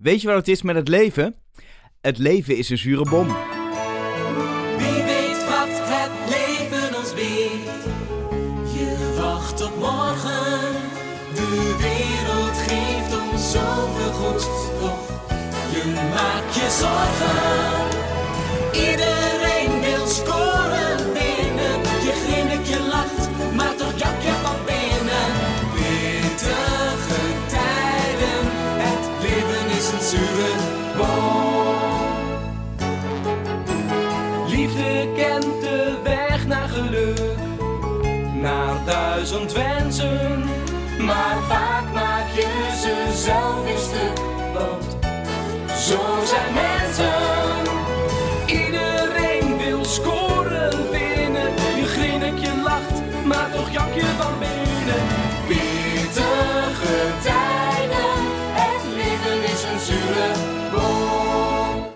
Weet je wat het is met het leven? Het leven is een zure bom. Wie weet wat het leven ons biedt. Je wacht op morgen. De wereld geeft ons zoveel goeds. Doch je maakt je zorgen.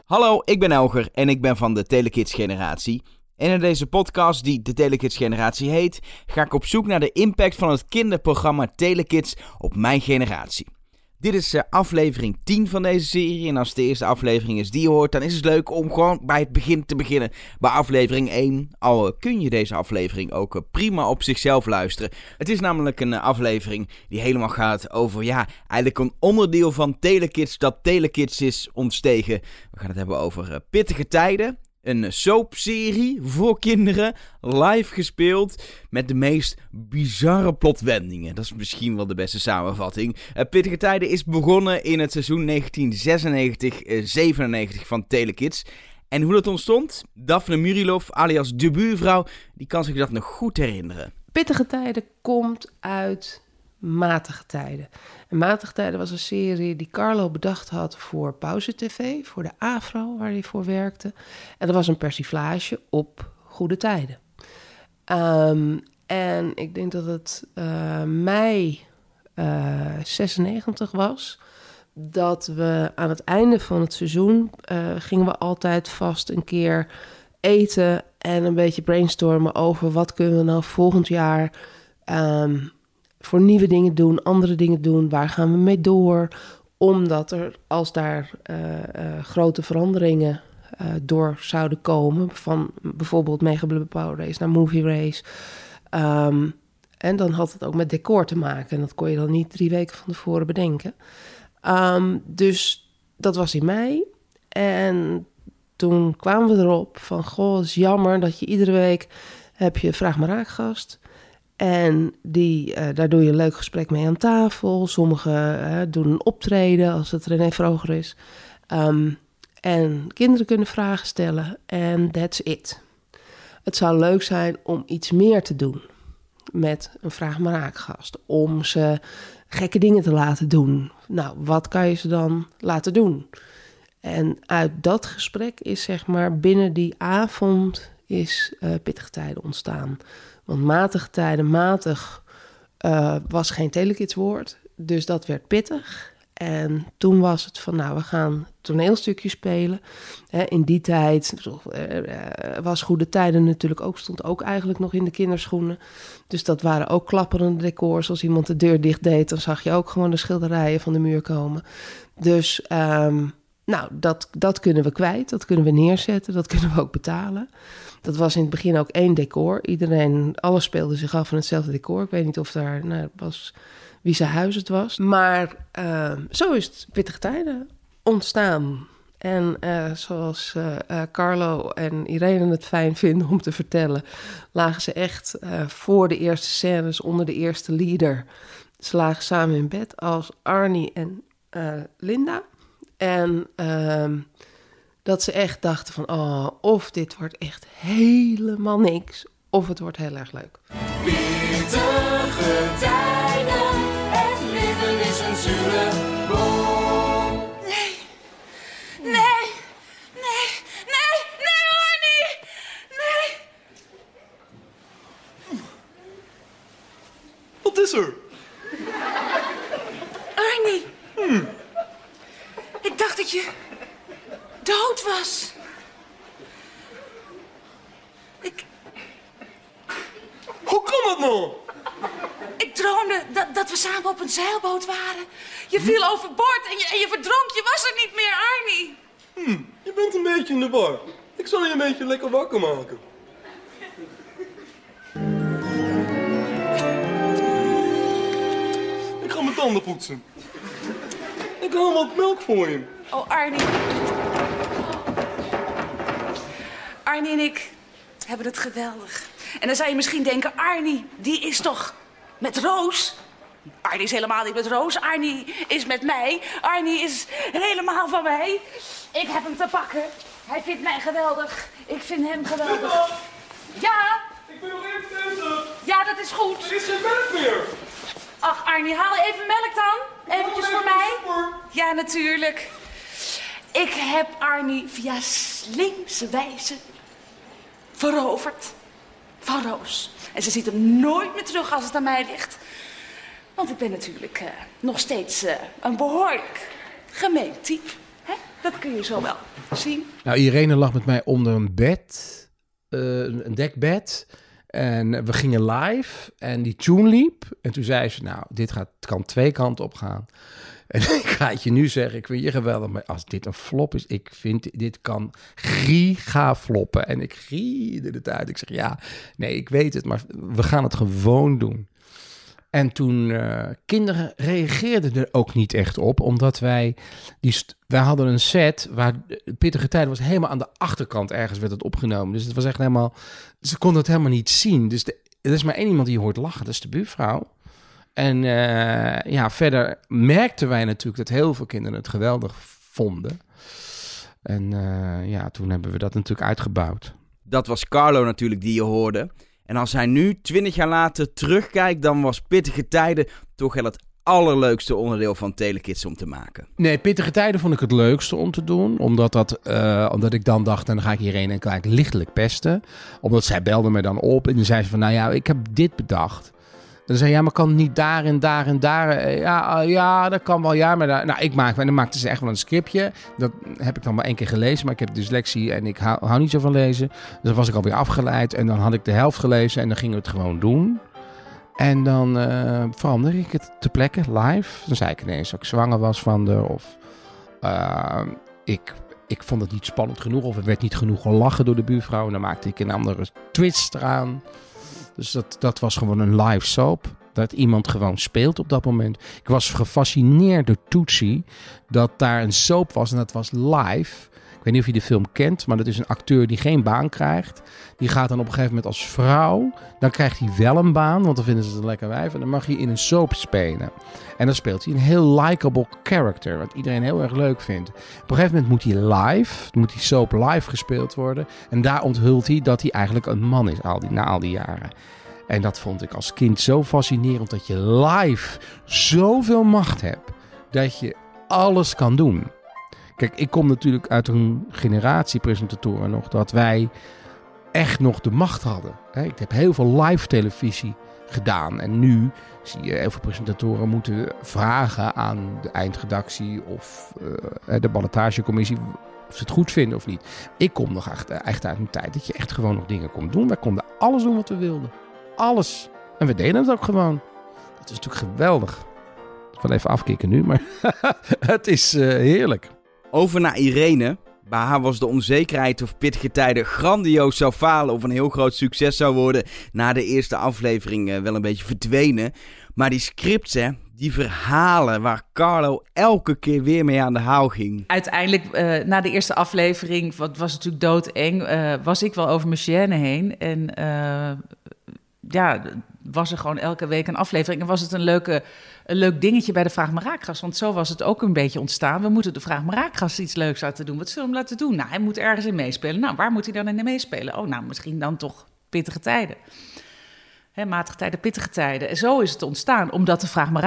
Hallo, ik ben Elger en ik ben van de Telekids generatie. En in deze podcast, die de Telekids generatie heet, ga ik op zoek naar de impact van het kinderprogramma Telekids op mijn generatie. Dit is eh, aflevering 10 van deze serie. En als het de eerste aflevering is die je hoort, dan is het leuk om gewoon bij het begin te beginnen. Bij aflevering 1. Al eh, kun je deze aflevering ook eh, prima op zichzelf luisteren. Het is namelijk een aflevering die helemaal gaat over, ja, eigenlijk een onderdeel van Telekids dat Telekids is ontstegen. We gaan het hebben over pittige tijden. Een soapserie voor kinderen, live gespeeld, met de meest bizarre plotwendingen. Dat is misschien wel de beste samenvatting. Eh, Pittige Tijden is begonnen in het seizoen 1996-97 van Telekids. En hoe dat ontstond? Daphne Murilov, alias de buurvrouw, die kan zich dat nog goed herinneren. Pittige Tijden komt uit Matige Tijden. En Matige Tijden was een serie die Carlo bedacht had voor Pauze TV, voor de AVRO waar hij voor werkte. En dat was een persiflage op Goede Tijden. Ehm, en ik denk dat het eh, mei eh 96 was. Dat we aan het einde van het seizoen eh, gingen we altijd vast een keer eten en een beetje brainstormen over wat kunnen we nou volgend jaar ehm, voor nieuwe dingen doen, andere dingen doen, waar gaan we mee door, omdat er als daar eh, eh, grote veranderingen eh, door zouden komen, van bijvoorbeeld Mega Blubber Power Race naar Movie Race. Ehm, en dan had het ook met decor te maken. En dat kon je dan niet drie weken van tevoren bedenken. Ehm, dus dat was in mei. En toen kwamen we erop van... Goh, is jammer dat je iedere week heb je Vraag maar Raak gast. En die, eh, daar doe je een leuk gesprek mee aan tafel. Sommigen eh, doen een optreden als het René Vroger is. Ehm, en kinderen kunnen vragen stellen en that's it. Het zou leuk zijn om iets meer te doen met een Vraag maar. Om ze gekke dingen te laten doen. Nou, wat kan je ze dan laten doen? En uit dat gesprek is zeg maar binnen die avond is eh, pittige tijden ontstaan. Want matige tijden, matig eh, was geen telekidswoord. Dus dat werd pittig. En toen was het van, nou, we gaan toneelstukjes spelen. In die tijd eh, eh, was Goede Tijden natuurlijk ook, stond ook eigenlijk nog in de kinderschoenen. Dus dat waren ook klapperende decors. Als iemand de deur dicht deed, dan zag je ook gewoon de schilderijen van de muur komen. Dus, ehm, nou, dat, dat kunnen we kwijt. Dat kunnen we neerzetten. Dat kunnen we ook betalen. Dat was in het begin ook één decor. Iedereen, alles speelde zich af in hetzelfde decor. Ik weet niet of daar nou, was wie zijn huis het was. Maar uh, zo is het Pittige Tijden ontstaan. En uh, zoals uh, Carlo en Irene het fijn vinden om te vertellen, lagen ze echt voor de eerste scènes onder de eerste leader. Ze lagen samen in bed als Arnie en Linda. En ehm, dat ze echt dachten van, oh, of dit wordt echt helemaal niks, of het wordt heel erg leuk. Pittige tijden, het leven is een zure boom. Nee, nee, nee, nee, nee, Arnie! Nee! Wat is er? Arnie! Ik dacht dat je dood was. Ik, Hoe kan dat nou? ik ik droomde dat, dat we samen op een zeilboot waren. Je viel overboord en je, en je verdronk. Je was er niet meer, Arnie. Hm, je bent een beetje in de war. Ik zal je een beetje lekker wakker maken. Ik ga mijn tanden poetsen. Ik haal wat melk voor je. Oh, Arnie. Arnie en ik hebben het geweldig. En dan zou je misschien denken, Arnie, die is toch met Roos? Arnie is helemaal niet met Roos. Arnie is met mij. Arnie is helemaal van mij. Ik heb hem te pakken. Hij vindt mij geweldig. Ik vind hem geweldig. Ja, Ik ben nog even bezig. ja, dat is goed. Er is geen melk meer. Ach, Arnie, haal even melk dan. Eventjes voor mij. Ja, natuurlijk. Ik heb Arnie via slimse wijze veroverd van Roos. En ze ziet hem nooit meer terug als het aan mij ligt. Want ik ben natuurlijk eh, nog steeds eh, een behoorlijk gemeen type. Hè? Dat kun je zo wel zien. Nou, Irene lag met mij onder een bed, eh, een dekbed. En we gingen live en die tune liep. En toen zei ze, nou, dit gaat, kan twee kanten op gaan. En ik ga het je nu zeggen, ik vind je geweldig. Maar als dit een flop is, ik vind dit kan giga floppen. En ik gierde het uit. Ik zeg, ja, nee, ik weet het, maar we gaan het gewoon doen. En toen, eh, kinderen reageerden er ook niet echt op, omdat wij, die wij hadden een set waar Pittige Tijden was helemaal aan de achterkant ergens werd het opgenomen. Dus het was echt helemaal, ze konden het helemaal niet zien. Dus er is maar één iemand die hoort lachen, dat is de buurvrouw. En eh, ja, verder merkten wij natuurlijk dat heel veel kinderen het geweldig vonden. En eh, ja, toen hebben we dat natuurlijk uitgebouwd. Dat was Carlo natuurlijk die je hoorde. En als hij nu, 20 jaar later, terugkijkt, dan was Pittige Tijden toch wel het allerleukste onderdeel van Telekids om te maken. Nee, pittige tijden vond ik het leukste om te doen. Omdat, dat, eh, omdat ik dan dacht, en dan ga ik hierheen en gelijk lichtelijk pesten. Omdat zij belde me dan op en dan zei ze van, nou ja, ik heb dit bedacht. Dan zei ja, maar kan niet daar en daar en daar? Eh, Ja, eh, ja, dat kan wel, ja. Maar nou, ik maak, en dan maakte ze echt wel een scriptje. Dat heb ik dan maar één keer gelezen, maar ik heb dyslexie en ik hou, niet zo van lezen. Dus dan was ik alweer afgeleid en dan had ik de helft gelezen en dan gingen we het gewoon doen. En dan eh veranderde ik het ter plekke, live. Dan zei ik ineens dat ik zwanger was van de, of eh, ik, ik vond het niet spannend genoeg, of er werd niet genoeg gelachen door de buurvrouw. En dan maakte ik een andere twist eraan. Dus dat, dat was gewoon een live soap. Dat iemand gewoon speelt op dat moment. Ik was gefascineerd door Tootsie. Dat daar een soap was en dat was live. Ik weet niet of je de film kent, maar dat is een acteur die geen baan krijgt. Die gaat dan op een gegeven moment als vrouw. Dan krijgt hij wel een baan, want dan vinden ze het een lekker wijf. En dan mag hij in een soap spelen. En dan speelt hij een heel likable character, wat iedereen heel erg leuk vindt. Op een gegeven moment moet hij live, moet die soap live gespeeld worden. En daar onthult hij dat hij eigenlijk een man is al die, na al die jaren. En dat vond ik als kind zo fascinerend dat je live zoveel macht hebt dat je alles kan doen. Kijk, ik kom natuurlijk uit een generatie presentatoren nog dat wij echt nog de macht hadden. Ik heb heel veel live televisie gedaan en nu zie je heel veel presentatoren moeten vragen aan de eindredactie of eh, de ballotagecommissie of ze het goed vinden of niet. Ik kom nog echt, echt uit een tijd dat je echt gewoon nog dingen kon doen. Wij konden alles doen wat we wilden. Alles. En we deden het ook gewoon. Dat is natuurlijk geweldig. Ik wil even afkicken nu, maar het is eh, heerlijk. Over naar Irene. Bij haar was de onzekerheid of pittige tijden grandioos zou falen of een heel groot succes zou worden na de eerste aflevering eh, wel een beetje verdwenen. Maar die scripts, hè, die verhalen waar Carlo elke keer weer mee aan de haal ging. Uiteindelijk, eh, na de eerste aflevering, wat was natuurlijk doodeng, eh was ik wel over mijn heen. En ja, was er gewoon elke week een aflevering. En was het een, leuke, een leuk dingetje bij de Vraag maar. Want zo was het ook een beetje ontstaan. We moeten de Vraag maar iets leuks laten doen. Wat zullen we hem laten doen? Nou, hij moet ergens in meespelen. Nou, waar moet hij dan in meespelen? Oh, nou, misschien dan toch pittige tijden. Hè, matige tijden, pittige tijden. En zo is het ontstaan, omdat de Vraag maar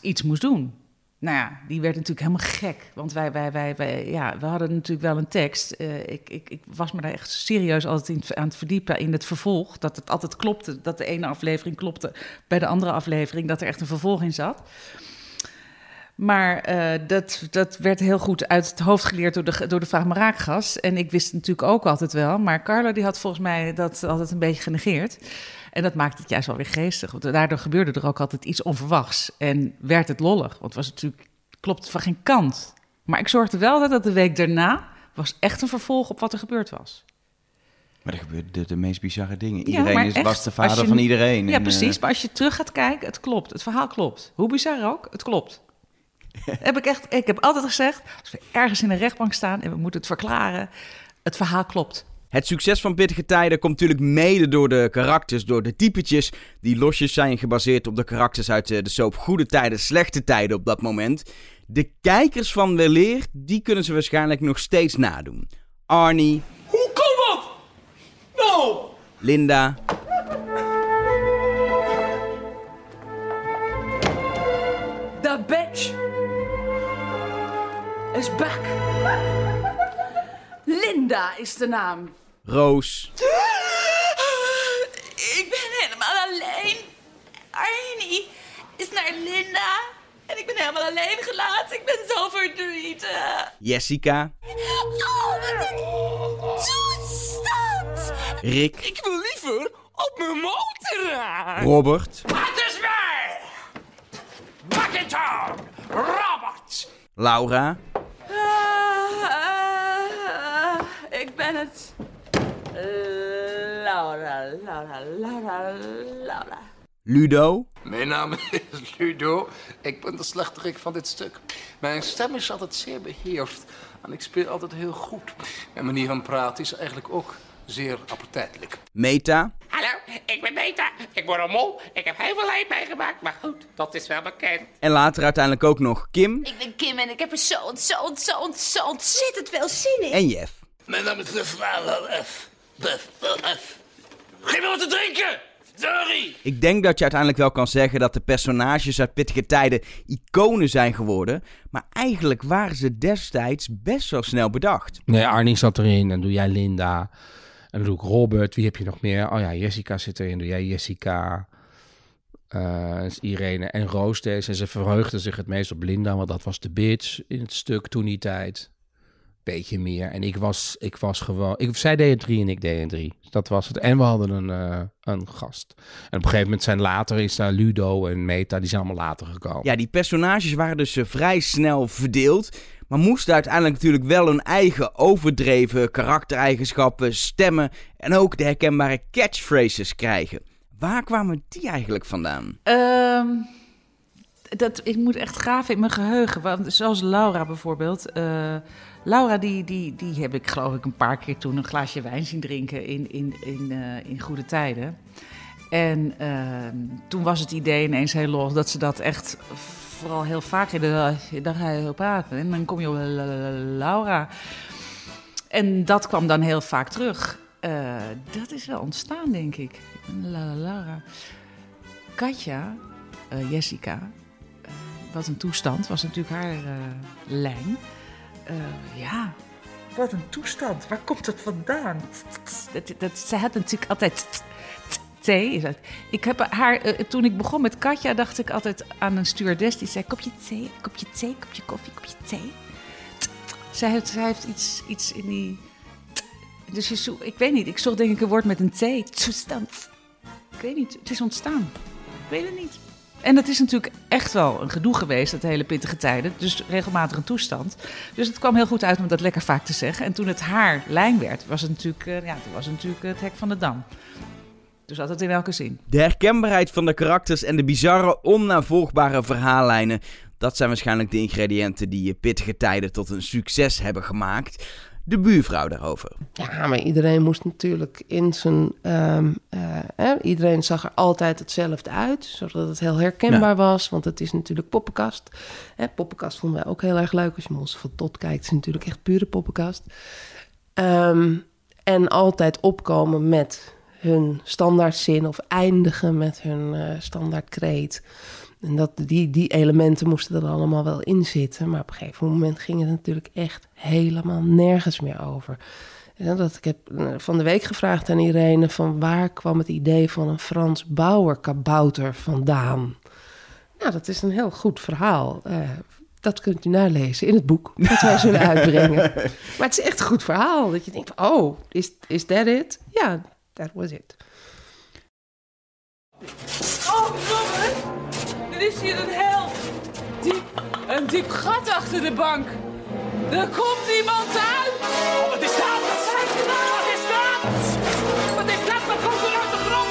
iets moest doen. Nou ja, die werd natuurlijk helemaal gek. Want wij, wij, wij, ja, we hadden natuurlijk wel een tekst. Eh, ik, ik, ik was me daar echt serieus altijd in, aan het verdiepen in het vervolg. Dat het altijd klopte, dat de ene aflevering klopte bij de andere aflevering. Dat er echt een vervolg in zat. Maar eh, dat, dat werd heel goed uit het hoofd geleerd door de, door de Vraag maar Raakgast. En ik wist het natuurlijk ook altijd wel. Maar Carlo die had volgens mij dat altijd een beetje genegeerd. En dat maakt het juist wel weer geestig. Want daardoor gebeurde er ook altijd iets onverwachts. En werd het lollig. Want het was natuurlijk, klopt van geen kant. Maar ik zorgde wel dat het de week daarna was echt een vervolg op wat er gebeurd was. Maar er gebeurden de, de meest bizarre dingen. Iedereen is, echt, was de vader je- van iedereen. Ja, En, precies. eh, Maar als je terug gaat kijken, het klopt. Het verhaal klopt. Hoe bizar ook, het klopt. heb ik, echt, ik heb altijd gezegd, als we ergens in een rechtbank staan en we moeten het verklaren, het verhaal klopt. Het succes van Pittige Tijden komt natuurlijk mede door de karakters, door de typetjes die losjes zijn gebaseerd op de karakters uit eh, de soap Goede Tijden, Slechte Tijden op dat moment. De kijkers van Weleer, die kunnen ze waarschijnlijk nog steeds nadoen. Arnie, Hoe kan dat? Nou, Linda, The bitch is back. Linda is de naam. Roos, Ik ben helemaal alleen. Arnie is naar Linda. En ik ben helemaal alleen gelaten. Ik ben zo verdrietig. Jessica, Oh, wat een toestand. Rick, ik wil liever op mijn motorrad. Robert, Het is mij! Buckingham! Robert! Laura, het. Laura, Laura, Laura, Laura. Ludo, Mijn naam is Ludo. Ik ben de slechterik van dit stuk. Mijn stem is altijd zeer beheerst en ik speel altijd heel goed. Mijn manier van praten is eigenlijk ook zeer appetijtelijk. Meta, Hallo, ik ben Meta. Ik word een mol. Ik heb heel veel leed meegemaakt, maar goed, dat is wel bekend. en later uiteindelijk ook nog Kim Ik ben Kim en ik heb er zo, zo, zo, zo ontzettend veel zin in. en Jeff. Mijn naam is F. F. Geef me wat te drinken! Sorry! Ik denk dat je uiteindelijk wel kan zeggen dat de personages uit Pittige Tijden iconen zijn geworden. Maar eigenlijk waren ze destijds best wel snel bedacht. Nee, Arnie zat erin. En doe jij Linda. En dan doe ik Robert. Wie heb je nog meer? Oh ja, Jessica zit erin. Doe jij Jessica. Eh, Irene en Roos deze. En ze verheugden zich het meest op Linda. Want dat was de bitch in het stuk toen die tijd. Beetje meer. En ik was, ik was gewoon... Ik, zij deden drie en ik deed een drie. Dat was het. En we hadden een, eh, een gast. En op een gegeven moment zijn later... Is daar Ludo en Meta. Die zijn allemaal later gekomen. Ja, die personages waren dus eh, vrij snel verdeeld. Maar moesten uiteindelijk natuurlijk wel hun eigen overdreven karaktereigenschappen, stemmen en ook de herkenbare catchphrases krijgen. Waar kwamen die eigenlijk vandaan? Ehm, dat, ik moet echt graven in mijn geheugen. Want zoals Laura bijvoorbeeld. eh, Laura, die, die, die heb ik geloof ik een paar keer toen een glaasje wijn zien drinken in, in, in, eh, in goede tijden. En ehm, toen was het idee ineens heel los dat ze dat echt vooral heel vaak deden. Dan ga je praten en dan kom je op la- la- la- Laura. En dat kwam dan heel vaak terug. Eh, dat is wel ontstaan, denk ik. La, la, Laura. Katja, Jessica, wat een toestand, was natuurlijk haar eh, lijn. Eh, ja, wat een toestand. Waar komt het vandaan? Dat, dat, ze had natuurlijk altijd thee. Ik heb haar, eh, toen ik begon met Katja, dacht ik altijd aan een stewardess die zei: kopje thee, kopje thee, kopje koffie, kopje thee. Zij heeft, zij heeft iets, iets in die. Dus je zoekt, ik weet niet, ik zocht denk ik een woord met een T. Toestand. Ik weet niet, het is ontstaan. Ik weet het niet. En dat is natuurlijk echt wel een gedoe geweest, dat hele pittige tijden. Dus regelmatig een toestand. Dus het kwam heel goed uit om dat lekker vaak te zeggen. En toen het haar lijn werd, was het natuurlijk, eh, ja, toen was het natuurlijk het hek van de dam. Dus altijd in elke zin. De herkenbaarheid van de karakters en de bizarre, onnavolgbare verhaallijnen. Dat zijn waarschijnlijk de ingrediënten die je pittige tijden tot een succes hebben gemaakt. De buurvrouw daarover. Ja, maar iedereen moest natuurlijk in zijn. ehm, eh, iedereen zag er altijd hetzelfde uit, zodat het heel herkenbaar was. Want het is natuurlijk poppenkast. Hè, poppenkast vonden wij ook heel erg leuk. Als je Monster van Tot kijkt, is natuurlijk echt pure poppenkast. Ehm, en altijd opkomen met hun standaardzin of eindigen met hun eh standaardkreet. En dat, die, die elementen moesten er allemaal wel in zitten. Maar op een gegeven moment ging het natuurlijk echt helemaal nergens meer over. En dat, ik heb eh, van de week gevraagd aan Irene... van waar kwam het idee van een Frans Bauer-kabouter vandaan? Nou, dat is een heel goed verhaal. Eh, dat kunt u nalezen in het boek dat wij zullen uitbrengen. Maar het is echt een goed verhaal. Dat je denkt, oh, is, is that it? Ja, that was it. Oh. Er is hier een heel diep, een diep gat achter de bank. Er komt iemand uit. Oh, wat is dat? Wat is dat? Wat is dat? Wat komt er uit de grond?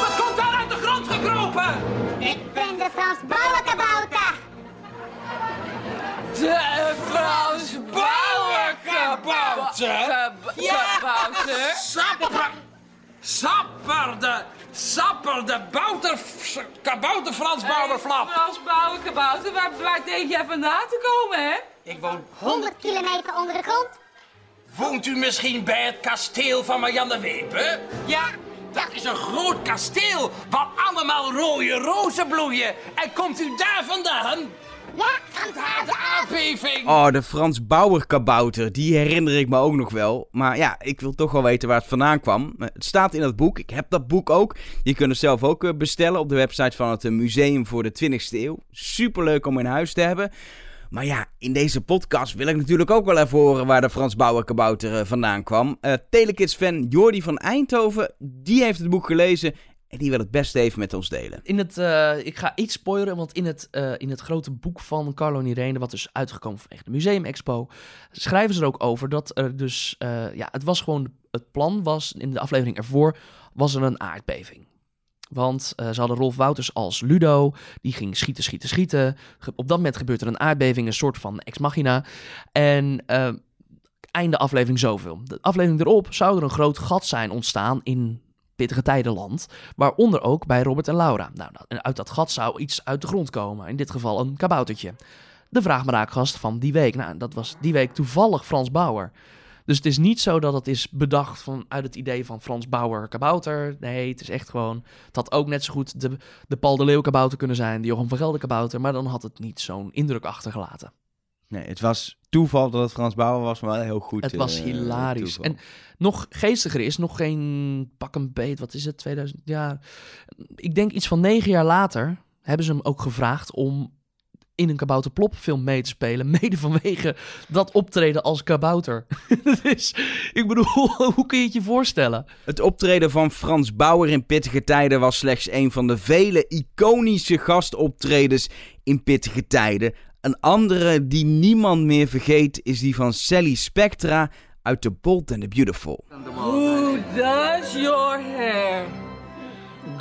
Wat komt daar uit de grond gekropen? Ik ben de Frans Bouwenkabouter. De Frans Bauerkabouter. Kabouter. Sapper... Sapperde... Sapperde bouter... Kabouter Frans Bouwerflap. Frans Bauerkabouter, waar, waar denk jij vandaan te komen, hè? Ik woon... 100 kilometer onder de grond. Woont u misschien bij het kasteel van Marianne Wepe? Ja, dat is een groot kasteel waar allemaal rode rozen bloeien. En komt u daar vandaan? Ja, vandaar De aardbeving! Oh, de Frans Bauer kabouter, die herinner ik me ook nog wel. Maar ja, ik wil toch wel weten waar het vandaan kwam. Eh, Het staat in het boek, ik heb dat boek ook. Je kunt het zelf ook eh, bestellen op de website van het eh, Museum voor de 20e Eeuw. Superleuk om in huis te hebben. Maar ja, in deze podcast wil ik natuurlijk ook wel even horen waar de Frans Bauer kabouter vandaan kwam. Eh Telekids-fan Jordi van Eindhoven, die heeft het boek gelezen en die wil het best even met ons delen. In het, eh, ik ga iets spoileren, want in het, eh, in het grote boek van Carlo en Irene, wat dus uitgekomen vanwege de Museum Expo, schrijven ze er ook over dat er dus, eh, ja, het was gewoon, het plan was, in de aflevering ervoor, was er een aardbeving. Want ze hadden Rolf Wouters als Ludo, die ging schieten, schieten, schieten. Op dat moment gebeurt er een aardbeving, een soort van ex machina. En eh, einde aflevering zoveel. De aflevering erop zou er een groot gat zijn ontstaan in pittige tijdenland. Waaronder ook bij Robert en Laura. Nou, uit dat gat zou iets uit de grond komen. In dit geval een kaboutertje. De vraag maar raakgast van die week. Nou, dat was die week toevallig Frans Bauer. Dus het is niet zo dat het is bedacht vanuit het idee van Frans Bauer kabouter. Nee, het is echt gewoon... Het had ook net zo goed de, de Paul de Leeuw kabouter kunnen zijn. De Jochem van Gelder kabouter. Maar dan had het niet zo'n indruk achtergelaten. Nee, het was toeval dat het Frans Bauer was, maar wel heel goed. Het was eh, hilarisch. toeval. En nog geestiger is, nog geen pak een beet, wat is het, 2000, ja. Ik denk iets van negen jaar later hebben ze hem ook gevraagd om in een Kabouter Plop film mee te spelen. Mede vanwege dat optreden als kabouter. dus, ik bedoel, hoe kun je het je voorstellen? Het optreden van Frans Bauer in Pittige Tijden was slechts een van de vele iconische gastoptredens in Pittige Tijden. Een andere die niemand meer vergeet is die van Sally Spectra uit The Bold and the Beautiful. Who does your hair?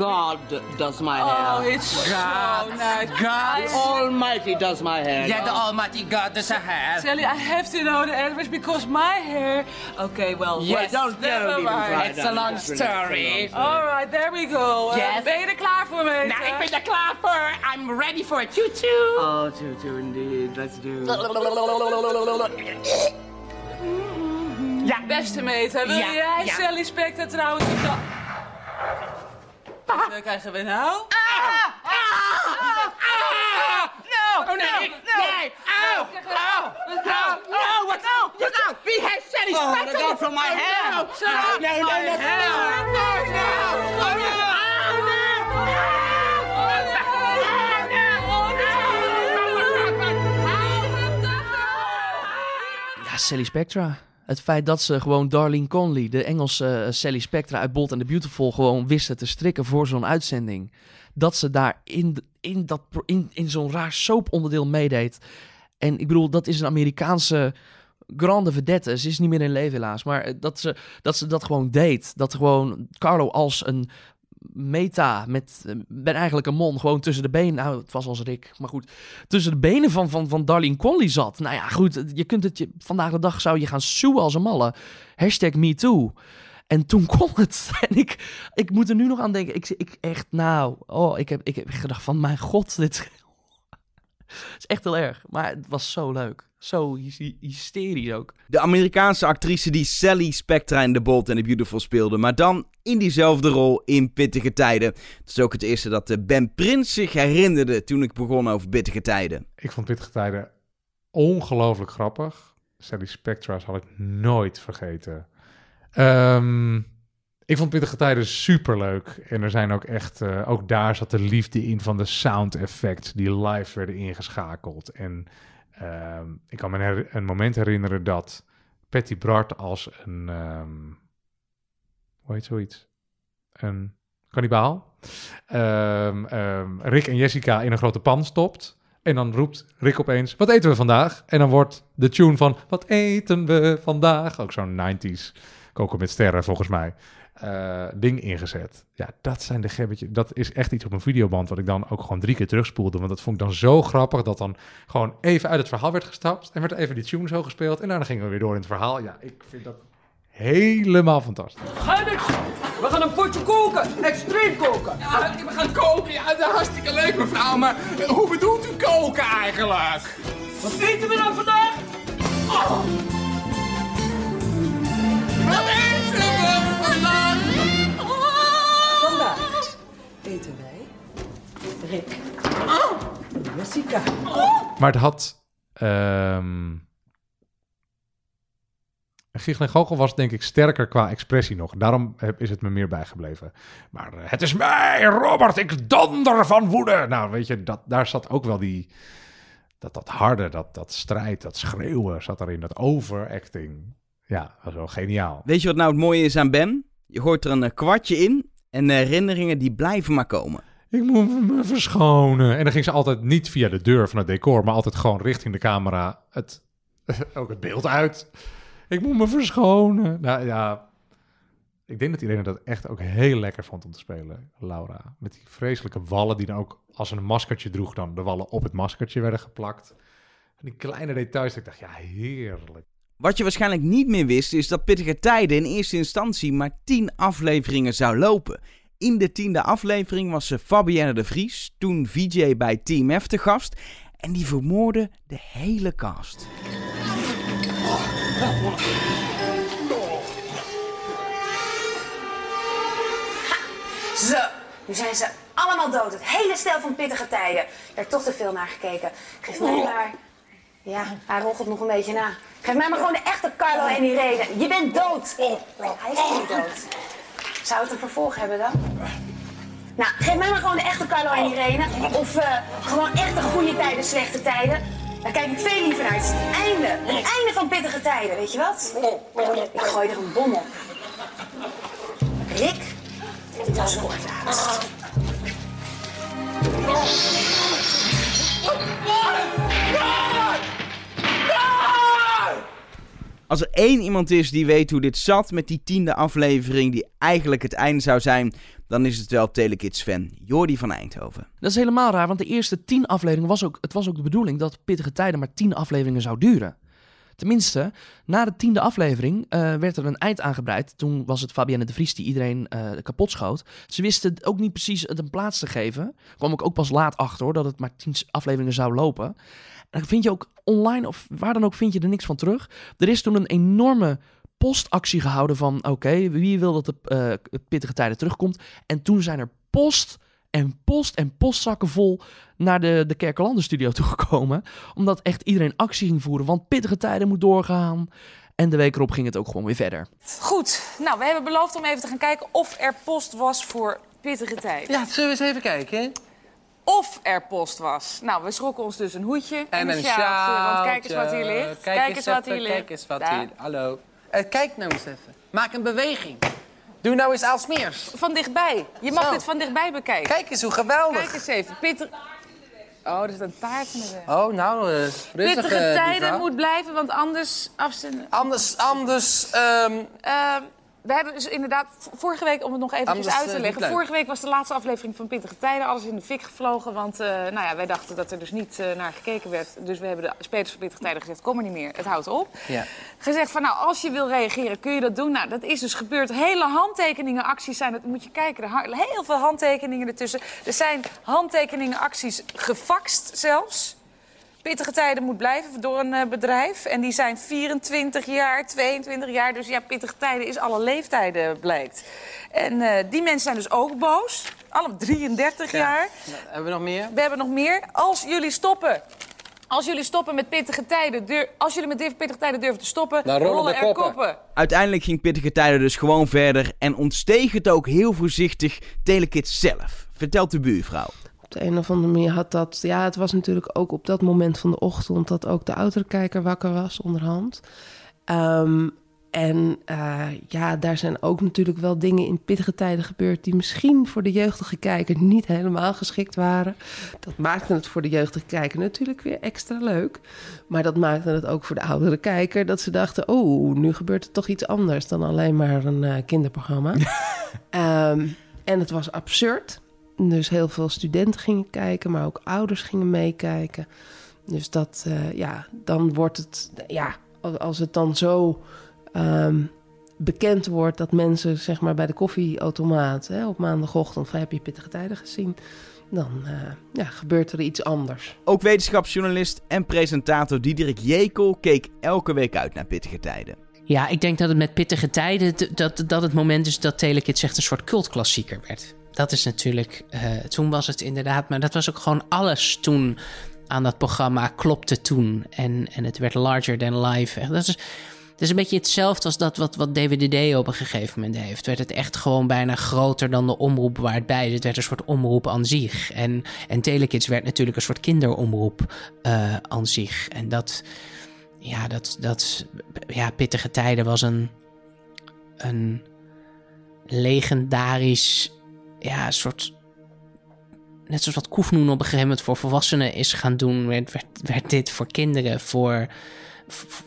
God does my Oh, hair. it's so God. nice. God. The Almighty does my hair. Yeah, the Almighty God does a hair. Sally, I have to know the address because my hair. Okay, well, Yes, don't- never don't mind. It's a long story. All right, there we go. Uh, Yes. ben je er klaar voor, mee? Nou, ik ben er klaar voor. I'm ready for a choo-choo. Oh, two indeed. Let's do. Ja, Beste meter, wil Ja, jij ja. Sally Spectre trouwens op de... Wat krijgen we nou? Oh nee, ik, nee. Oh, oh, oh, no, what now? What now? Wie heeft Sally Oh, Spectre? the girl from my hair. No, no, no, no, no, no, no, no, oh, no. Ja, Sally Spectra. Het feit dat ze gewoon Darlene Conley, de Engelse eh, Sally Spectra uit Bold and the Beautiful, gewoon wisten te strikken voor zo'n uitzending. Dat ze daar in, in, dat, in, in zo'n raar soaponderdeel meedeed. En ik bedoel, dat is een Amerikaanse grande vedette. Ze is niet meer in leven helaas. Maar eh, dat ze, dat ze dat gewoon deed. Dat gewoon Carlo als een meta met, met eigenlijk een mon gewoon tussen de benen. Nou, het was als Rick, maar goed. Tussen de benen van, van, van Darlene Conley zat. Nou ja, goed. Je kunt het je, vandaag de dag zou je gaan suwen als een malle. Hashtag MeToo. En toen kon het. En ik, ik moet er nu nog aan denken. Ik, ik echt, nou, oh, ik heb, ik heb gedacht van, mijn god, dit is echt heel erg. Maar het was zo leuk. Zo hy- hysterisch ook. De Amerikaanse actrice die Sally Spectra in The Bold and the Beautiful speelde, maar dan in diezelfde rol in Pittige Tijden. Het is ook het eerste dat eh, Ben Prins zich herinnerde toen ik begon over Pittige Tijden. Ik vond Pittige Tijden ongelooflijk grappig. Sally Spectra zal ik nooit vergeten. Ehm, ik vond Pittige Tijden superleuk. En er zijn ook echt... eh, ook daar zat de liefde in van de sound effects... die live werden ingeschakeld. En ehm, ik kan me een, een moment herinneren dat... Patty Bart als een... ehm, hoe heet zoiets? Een kannibaal. Ehm, Rick en Jessica in een grote pan stopt. En dan roept Rick opeens, wat eten we vandaag? En dan wordt de tune van, wat eten we vandaag? Ook zo'n 90s, koken met sterren volgens mij, eh, ding ingezet. Ja, dat zijn de gebbetjes. Dat is echt iets op een videoband wat ik dan ook gewoon drie keer terugspoelde. Want dat vond ik dan zo grappig dat dan gewoon even uit het verhaal werd gestapt. En werd even die tune zo gespeeld. En daarna gingen we weer door in het verhaal. Ja, ik vind dat helemaal fantastisch. We gaan een potje koken. Extreem koken. Ja, we gaan koken. Ja, dat is hartstikke leuk, mevrouw. Maar hoe bedoelt u koken eigenlijk? Wat eten we dan vandaag? Oh. Eten wij Rick en Jessica. Maar het had... ehm Giegel en Gogel was denk ik sterker qua expressie nog. Daarom heb- is het me meer bijgebleven. Maar eh, het is mij, Robert, ik donder van woede. Nou, weet je, dat, daar zat ook wel die... Dat, dat harde, dat, dat strijd, dat schreeuwen zat erin. Dat overacting. Ja, dat was wel geniaal. Weet je wat nou het mooie is aan Ben? Je gooit er een eh, kwartje in en herinneringen die blijven maar komen. Ik moet me verschonen. En dan ging ze altijd niet via de deur van het decor, maar altijd gewoon richting de camera het, ook het beeld uit. Ik moet me verschonen. Nou ja, ik denk dat iedereen dat echt ook heel lekker vond om te spelen, Laura. Met die vreselijke wallen die dan ook, als een maskertje droeg, dan de wallen op het maskertje werden geplakt. En die kleine details, ik dacht, ja, heerlijk. Wat je waarschijnlijk niet meer wist, is dat Pittige Tijden in eerste instantie maar 10 afleveringen zou lopen. In de tiende aflevering was ze Fabienne de Vries, toen VJ bij Team F te gast. En die vermoorde de hele cast. Zo, nu zijn ze allemaal dood. Het hele stel van pittige tijden. Ik heb er toch te veel naar gekeken. Geef mij maar... Ja, hij roggelt nog een beetje na. Geef mij maar gewoon de echte Carlo en Irene. Je bent dood. Hij is niet dood. Zou het een vervolg hebben dan? Nou, geef mij maar gewoon de echte Carlo en Irene. Of eh, gewoon echte goede tijden, slechte tijden. Daar kijk ik veel liever naar. Het het einde. Het einde van pittige tijden, weet je wat? Ik gooi er een bom op. Rick, dit was voor het. Als er één iemand is die weet hoe dit zat met die tiende aflevering, die eigenlijk het einde zou zijn, dan is het wel Telekids-fan Jordi van Eindhoven. Dat is helemaal raar, want de eerste tien afleveringen was ook... Het was ook de bedoeling dat Pittige Tijden maar tien afleveringen zou duren. Tenminste, na de tiende aflevering eh, werd er een eind aangebreid. Toen was het Fabienne de Vries die iedereen eh, kapot schoot. Ze wisten ook niet precies het een plaats te geven. Kwam ik ook pas laat achter hoor, dat het maar tien afleveringen zou lopen. Dan vind je ook online of waar dan ook vind je er niks van terug. Er is toen een enorme postactie gehouden van... oké, wie wil dat de eh, pittige tijden terugkomt? En toen zijn er post en post en postzakken vol naar de, de Kerkelanden studio toegekomen. Omdat echt iedereen actie ging voeren. Want pittige tijden moet doorgaan. En de week erop ging het ook gewoon weer verder. Goed, nou, we hebben beloofd om even te gaan kijken of er post was voor pittige tijden. Ja, zullen we eens even kijken? Of er post was. Nou, we schrokken ons dus een hoedje En een sjaaltje, sjaaltje. Want kijk eens wat hier ligt. Kijk, eens, wat even, hier ligt. Kijk eens wat Daar. hier... Hallo. Eh, kijk nou eens even. Maak een beweging. Doe nou eens als meers. Van dichtbij. Je mag Zo. dit van dichtbij bekijken. Kijk eens hoe geweldig. Kijk eens even. Pitter... Oh, er is een taart in de weg. Oh, nou, Pittige die tijden moet blijven, want anders. Anders, anders... ehm, Ehm, we hebben dus inderdaad vorige week, om het nog eventjes Anders, uit eh, te leggen. Vorige week was de laatste aflevering van Pittige Tijden. Alles in de fik gevlogen, want eh, nou ja, wij dachten dat er dus niet eh, naar gekeken werd. Dus we hebben de spelers van Pittige Tijden gezegd, kom er niet meer, het houdt op. ja. Gezegd van, nou, als je wil reageren, kun je dat doen. Nou, dat is dus gebeurd. Hele handtekeningen, acties zijn het. Moet je kijken, er heel veel handtekeningen ertussen. Er zijn handtekeningen, acties gefaxt zelfs. Pittige tijden moet blijven door een eh, bedrijf. En die zijn 24 jaar, 22 jaar. Dus ja, pittige tijden is alle leeftijden, blijkt. En eh, die mensen zijn dus ook boos. Allemaal 33 jaar. Nou, hebben we nog meer? We hebben nog meer. Als jullie stoppen. Als jullie stoppen met pittige tijden, dur- als jullie met dit- pittige tijden durven te stoppen, Dan rollen er koppen. Uiteindelijk ging Pittige Tijden dus gewoon verder en ontsteeg het ook heel voorzichtig Telekids zelf. Vertelt de buurvrouw. Op de een of andere manier had dat... Ja, het was natuurlijk ook op dat moment van de ochtend... dat ook de oudere kijker wakker was onderhand. Ehm, En eh, ja, daar zijn ook natuurlijk wel dingen in pittige tijden gebeurd... die misschien voor de jeugdige kijker niet helemaal geschikt waren. Dat maakte het voor de jeugdige kijker natuurlijk weer extra leuk. Maar dat maakte het ook voor de oudere kijker... dat ze dachten, oh, nu gebeurt er toch iets anders... dan alleen maar een eh, kinderprogramma. Ehm, en het was absurd. Dus heel veel studenten gingen kijken, maar ook ouders gingen meekijken. Dus dat, eh, ja, dan wordt het, ja, als het dan zo ehm, bekend wordt dat mensen, zeg maar, bij de koffieautomaat hè, op maandagochtend van heb je pittige tijden gezien, dan eh, ja, gebeurt er iets anders. Ook wetenschapsjournalist en presentator Diederik Jekel keek elke week uit naar pittige tijden. Ja, ik denk dat het met pittige tijden, dat, dat het moment is dat Telekids echt een soort cultklassieker werd. Dat is natuurlijk, eh, toen was het inderdaad, maar dat was ook gewoon alles toen aan dat programma klopte toen. En, en het werd larger than life. Dat is, is een beetje hetzelfde als dat wat, wat DWDD op een gegeven moment heeft. Werd het echt gewoon bijna groter dan de omroep waar het bij. Het werd een soort omroep aan zich. En, en Telekids werd natuurlijk een soort kinderomroep eh, aan zich. En dat, ja, dat, dat, ja, pittige tijden was een, een legendarisch, ja, soort, net zoals wat Koefnoen op een gegeven moment voor volwassenen is gaan doen, werd, werd, dit voor kinderen voor,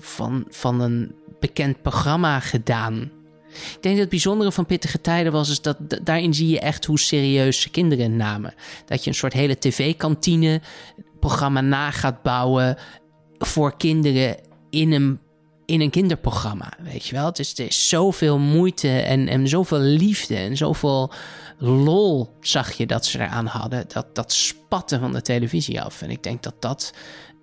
van, van een bekend programma gedaan. Ik denk dat het bijzondere van Pittige Tijden was, is dat daarin zie je echt hoe serieus kinderen namen. Dat je een soort hele tv-kantine programma na gaat bouwen voor kinderen in een, in een kinderprogramma. Weet je wel? Het is, er is zoveel moeite en, en zoveel liefde en zoveel lol zag je dat ze eraan hadden. Dat, dat spatte van de televisie af. En ik denk dat dat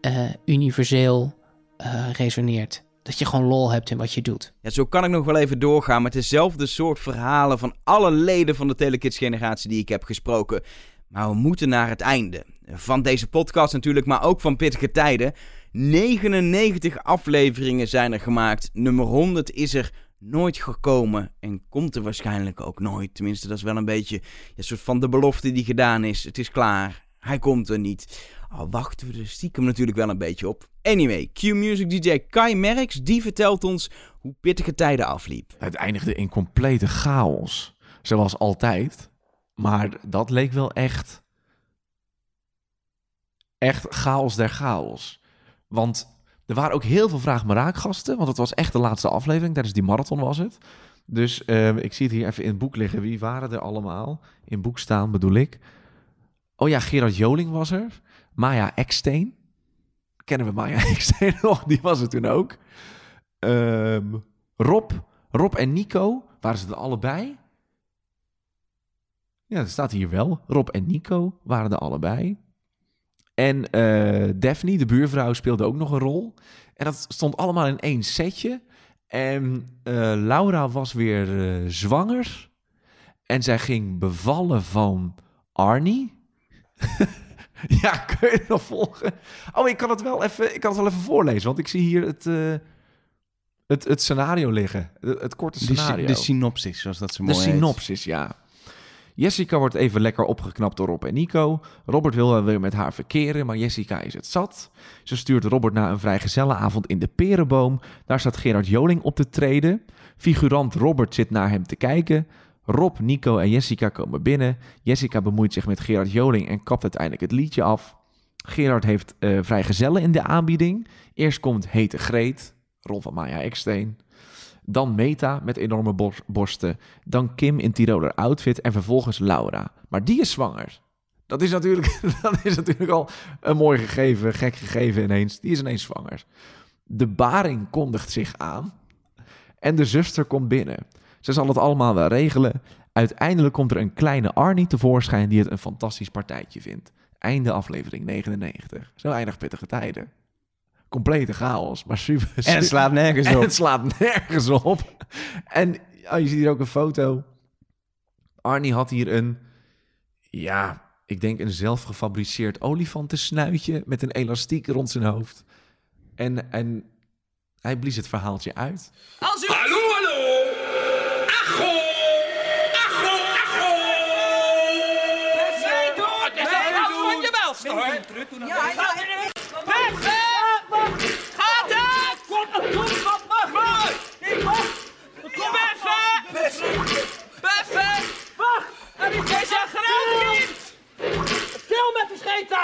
eh, universeel eh, resoneert. Dat je gewoon lol hebt in wat je doet. Ja, zo kan ik nog wel even doorgaan met dezelfde soort verhalen van alle leden van de Telekids-generatie die ik heb gesproken. Maar we moeten naar het einde. Van deze podcast natuurlijk, maar ook van Pittige Tijden. 99 afleveringen zijn er gemaakt. Nummer 100 is er nooit gekomen en komt er waarschijnlijk ook nooit. Tenminste, dat is wel een beetje een soort van de belofte die gedaan is. Het is klaar. Hij komt er niet. Al wachten we er stiekem natuurlijk wel een beetje op. Anyway, Q-Music DJ Kai Merks, die vertelt ons hoe pittige tijden afliep. Het eindigde in complete chaos. Zoals altijd. Maar dat leek wel echt. Echt chaos der chaos. Want er waren ook heel veel vraag maar raakgasten. Want het was echt de laatste aflevering. Tijdens die marathon was het. Dus eh, ik zie het hier even in het boek liggen. Wie waren er allemaal? In boek staan bedoel ik. Oh ja, Gerard Joling was er. Maya Eksteen. Kennen we Maya Eksteen nog? Die was er toen ook. Ehm, Rob. Rob en Nico. Waren ze er allebei? Ja, dat staat hier wel. Rob en Nico waren er allebei. En eh Daphne, de buurvrouw, speelde ook nog een rol. En dat stond allemaal in één setje. En eh, Laura was weer eh, zwanger. En zij ging bevallen van Arnie. ja, kun je nog volgen? Oh, ik kan het wel even, ik kan het wel even voorlezen. Want ik zie hier het, het, het scenario liggen. Het, het korte De scenario. de synopsis, zoals dat zo De mooi heet. synopsis, ja. Jessica wordt even lekker opgeknapt door Rob en Nico. Robert wil wel weer met haar verkeren, maar Jessica is het zat. Ze stuurt Robert naar een vrijgezellenavond in de Perenboom. Daar staat Gerard Joling op te treden. Figurant Robert zit naar hem te kijken. Rob, Nico en Jessica komen binnen. Jessica bemoeit zich met Gerard Joling en kapt uiteindelijk het liedje af. Gerard heeft eh vrijgezellen in de aanbieding. Eerst komt Hete Greet, rol van Maya Eksteen. Dan Meta met enorme borsten. Dan Kim in Tiroler outfit. En vervolgens Laura. Maar die is zwanger. Dat is natuurlijk, dat is natuurlijk al een mooi gegeven, gek gegeven ineens. Die is ineens zwanger. De baring kondigt zich aan. En de zuster komt binnen. Ze zal het allemaal wel regelen. Uiteindelijk komt er een kleine Arnie tevoorschijn die het een fantastisch partijtje vindt. Einde aflevering 99. Zo eindig pittige tijden. Complete chaos, maar super. En het slaat nergens En op. het slaat nergens op. En oh, je ziet hier ook een foto. Arnie had hier een, ja, ik denk een zelfgefabriceerd olifantensnuitje met een elastiek rond zijn hoofd. En, en hij blies het verhaaltje uit. Als u... Hallo, hallo! Acho! Acho, acho! Het is wel van je welste, hoor! Ja, ja, Je is een groot kind! Stil met de scheet! Nee,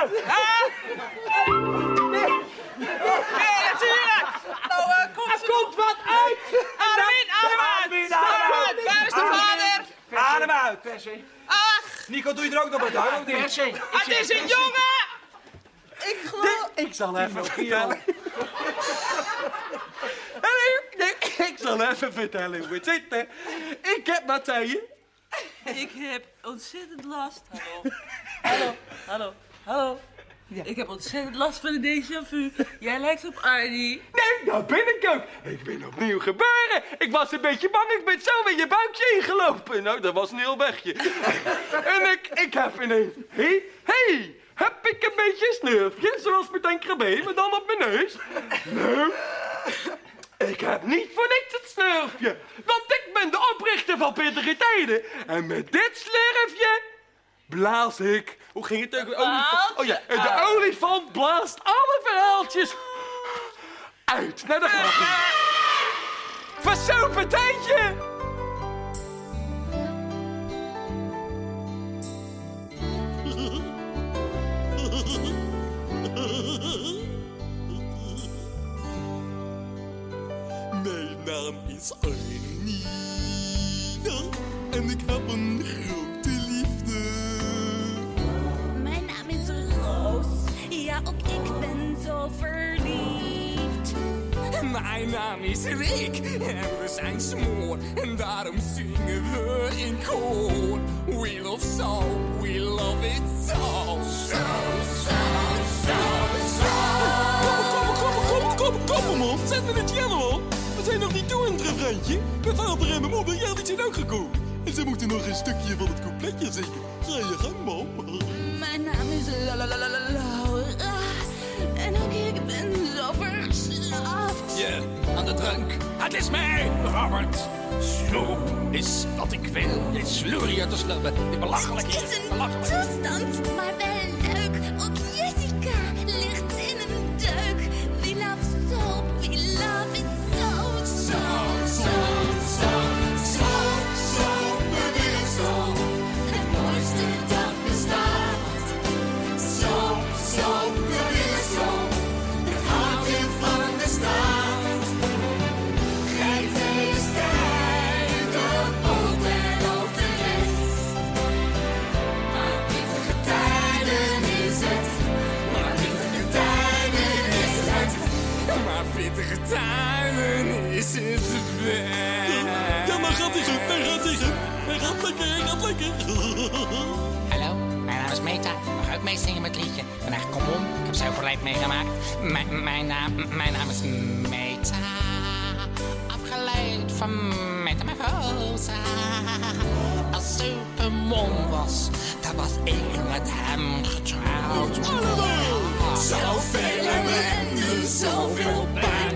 nee, natuurlijk! Nou, eh, komt er komt wat uit! Armin, adem uit! Adem Waar is de vader? Adem uit, Ach! Nico, doe je er ook nog wat uit? Persie. Ah, het is een jongen! Ik geloof... Ik zal even vertellen. Ik zal even vertellen hoe het zit. Ik heb Matthijs Ik heb ontzettend last. Hallo. Hallo, hallo, hallo. Ik heb ontzettend last van een déjà vu. Jij lijkt op Arnie. Nee, dat ben ik ook. Ik ben opnieuw geboren. Ik was een beetje bang. Ik ben zo in je buikje ingelopen. Nou, dat was een heel wegje. en ik, ik heb ineens... Hé, hey, hey, heb ik een beetje een snurfje, zoals met een krabbe, maar dan op mijn neus? Nou, ik heb niet voor niks het snurfje. Want ik ben de oprichter van Pittige Tijden. En met dit slurfje blaas ik... Hoe ging het ook? Olifant. Oh ja, de olifant blaast alle verhaaltjes uit. Daar gaat hij. Versopen tijdje! Naam is Arnie. En ik heb een grote liefde. Mijn naam is Roos. Ja, ook ik ben zo verliefd. Mijn naam is Rick. En we zijn smoor. En daarom zingen we in koor. We love soap. We love it so. So, so, so, so. Kom, kom, kom, kom, kom, man. Zet me het jello Mijn vader en mijn moeder, ja, die zijn ook gekomen. En ze moeten nog een stukje van het coupletje zingen. Ga je gang, man. Mijn naam is La La La La La Laura. En ook ik ben zo verslaafd. Ja, aan de drank. Het is mij, Robert. Snoep is wat ik wil. Je sloerie uit de slubben. Die belachelijk Het is een toestand, maar wel tijden is het best. Ja, maar gaat hij goed. Hij gaat hij goed. Hij gaat lekker, hij gaat lekker. Hallo, mijn naam is Meta. Mag ook meezingen met het liedje? Ik echt kom om. Ik heb zoveel leid meegemaakt. Mijn, mijn, naam, mijn naam is Meta. Afgeleid van Metamorphosa. Als Supermon was, dan was ik met hem getrouwd. Zoveel ellende, zoveel pijn.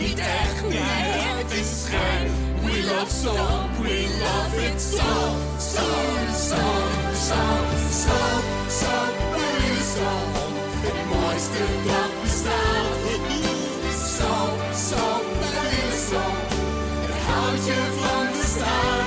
Is niet echt, nee, het is schijn. We love soap, we love it so. So, so, so, so, so, we willen zo. Het mooiste dat bestaat. Zo, zo, we willen zo. Het houtje van de staat.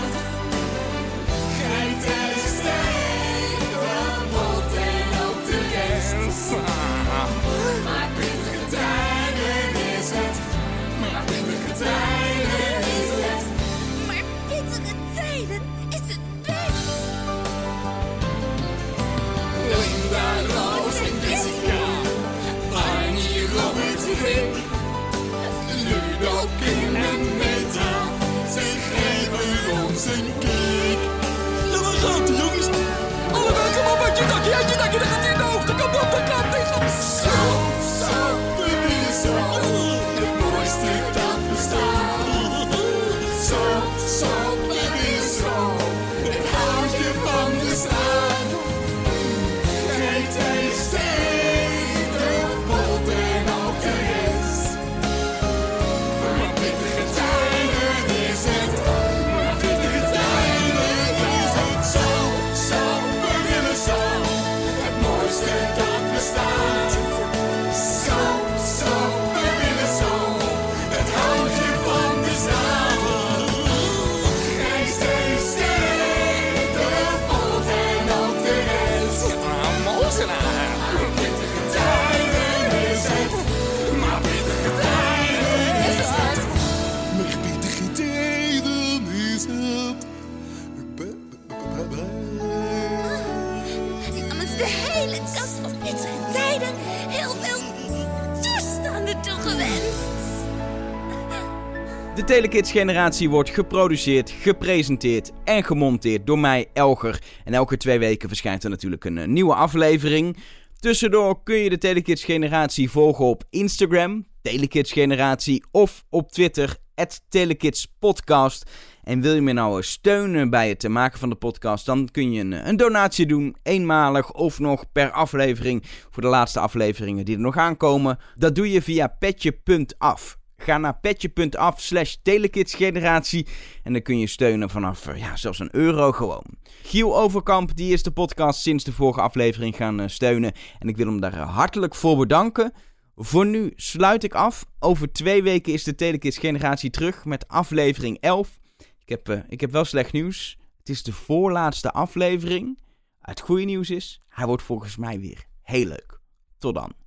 Kast van pittige tijden heel veel toestanden toegewenst. De Telekids generatie wordt geproduceerd, gepresenteerd en gemonteerd door mij, Elger. En elke twee weken verschijnt er natuurlijk een eh, nieuwe aflevering. Tussendoor kun je de Telekids generatie volgen op Instagram, Telekids generatie, of op Twitter, Telekids podcast. En wil je me nou steunen bij het maken van de podcast, dan kun je een, een donatie doen, eenmalig of nog per aflevering voor de laatste afleveringen die er nog aankomen. Dat doe je via petje.af. Ga naar petje.af slash telekidsgeneratie en dan kun je steunen vanaf eh, ja, zelfs een euro gewoon. Giel Overkamp die is de podcast sinds de vorige aflevering gaan eh, steunen en ik wil hem daar eh, hartelijk voor bedanken. Voor nu sluit ik af. Over twee weken is de Telekids generatie terug met aflevering 11. Ik heb, uh, ik heb wel slecht nieuws. Het is de voorlaatste aflevering. Het goede nieuws is, hij wordt volgens mij weer heel leuk. Tot dan.